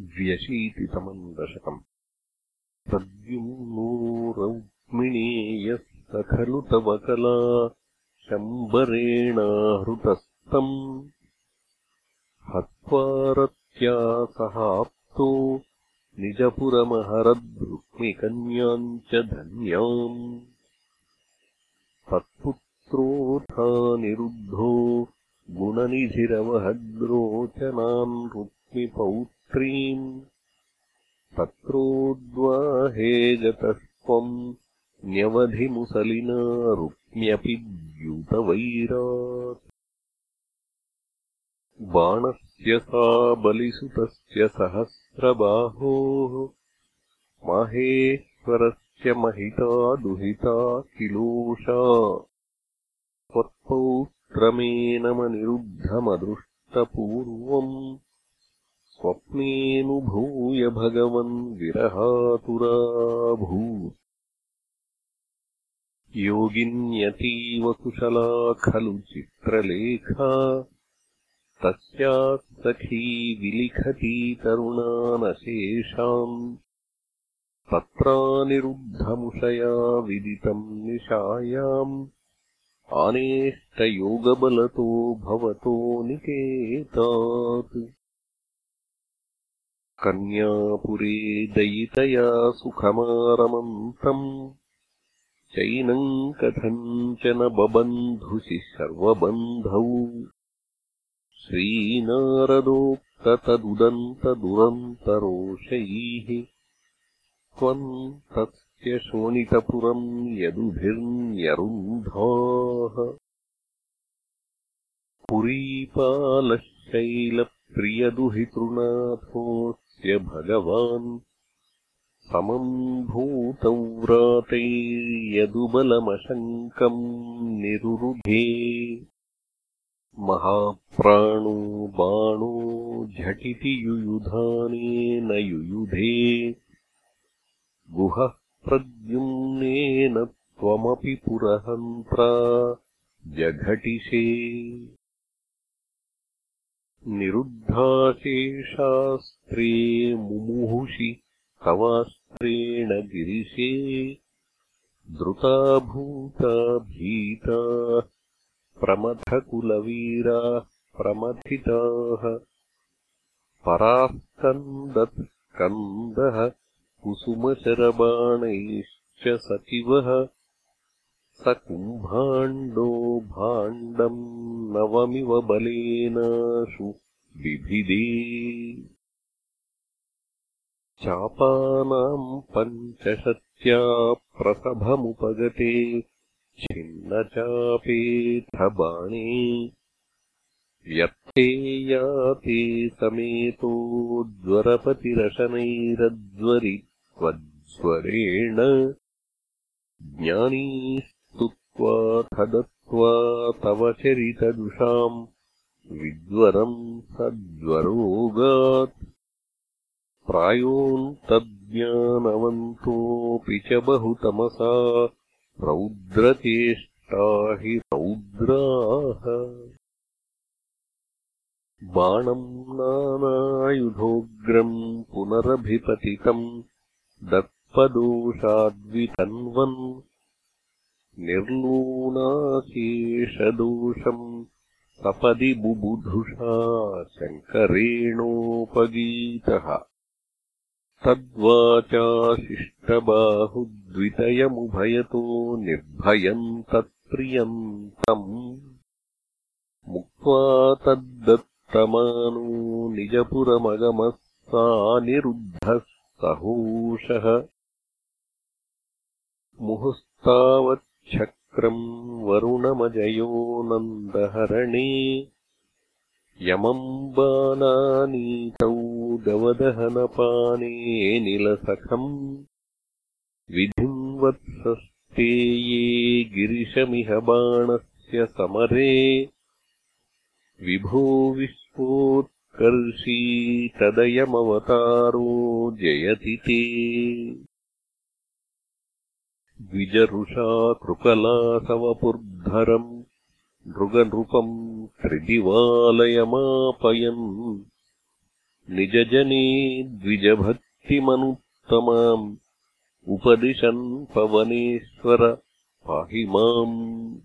द्व्यशीतितमम् दशकम् प्रद्युम्नो रौक्मिणेयः स खलु तव कला शम्बरेणाहृतस्तम्। हत्वारत्या सहाप्तो निजपुरमहरद्रुक्मिकन्याम् च धन्याम्। तत्पुत्रोऽथानिरुद्धो गुणनिधिरवहद्रोचनान् रुक्मिपौत्रीम् गतस्त्वम् न्यवधिमुसलिना रुक्म्यपि द्यूतवैरात्। बाणस्य सा बलिसुतस्य सहस्रबाहोः। माहेश्वरस्य महिता दुहिता किलोषा। त्वत्पौत्रमेनमनिरुद्धमदृष्टपूर्वम् स्वप्नेऽनुभूय भगवन् विरहातुराभूत्। योगिन्यतीव कुशला खलु चित्रलेखा तस्याः सखी विलिखती तरुणानशेषाम्। तत्रानिरुद्धमुषया विदितम् निशायाम्। आनेष्टयोगबलतो भवतो निकेतात् कन्यापुरे दयितया सुखमारमन्तम्। चैनम् कथञ्चन बबन्धुषि सर्वबन्धौ। श्रीनारदोक्ततदुदन्तदुरन्तरोषैः। त्वम् तस्य शोणितपुरम् यदुभिर्न्यरुन्धाः। पुरीपालः शैलप्रियदुहितृनाथोऽस्य भगवान्। समम् भूतव्रातैर्यदुबलमशङ्कम् निरुरुधे। महाप्राणो बाणो झटिति युयुधानेन युयुधे। गुहः प्रद्युम्नेन त्वमपि पुरहन्त्रा। जघटिषे निरुद्धाशेषास्त्रे मुमुहुषि तवास्त्रेण गिरिशे द्रुता भूता प्रमथकुलवीराः प्रमथिताः परास्कन्दत्कन्दः कुसुमशरबाणैश्च सचिवः स कुम्भाण्डो भाण्डम् नवमिव बलेनाशु बिभिदे चापानाम् पञ्चशत्या प्रसभमुपगते छिन्नचापेऽथ बाणे व्यर्थे याते समेतो ज्वरपतिरशनैरज्वरित्वज्वरेण। ज्ञानी दत्त्वा तव चरितदुषाम् विज्वरम् सज्वरोगात् प्रायोऽन्तज्ञानवन्तोऽपि च बहुतमसा रौद्रचेष्टा हि रौद्राः। बाणम् नानायुधोग्रम् पुनरभिपतितम् दर्पदोषाद्वितन्वन् निर्लूनाशेषदोषम् सपदि बुबुधुषा शङ्करेणोपगीतः। तद्वाचाशिष्टबाहुद्वितयमुभयतो निर्भयम् तत्प्रियम् तम् मुक्त्वा तद्दत्तमानो निजपुरमगमः सानिरुद्धः सहोषः मुहुस्तावच्छक्रम् वरुणमजयो नन्दहरणे यमम् बाणानीतौ गवदहनपाने निलसखम् विधिम् वत्सस्ते ये गिरिशमिह बाणस्य समरे विभो विश्वोत्कर्षी तदयमवतारो जयति ते द्विजरुषा कृकलासवपुर्धरम् नृगनृपम् त्रिदिवालयमापयन्। निजजने द्विजभक्तिमनुत्तमाम् उपदिशन् पवनेश्वर पाहि माम्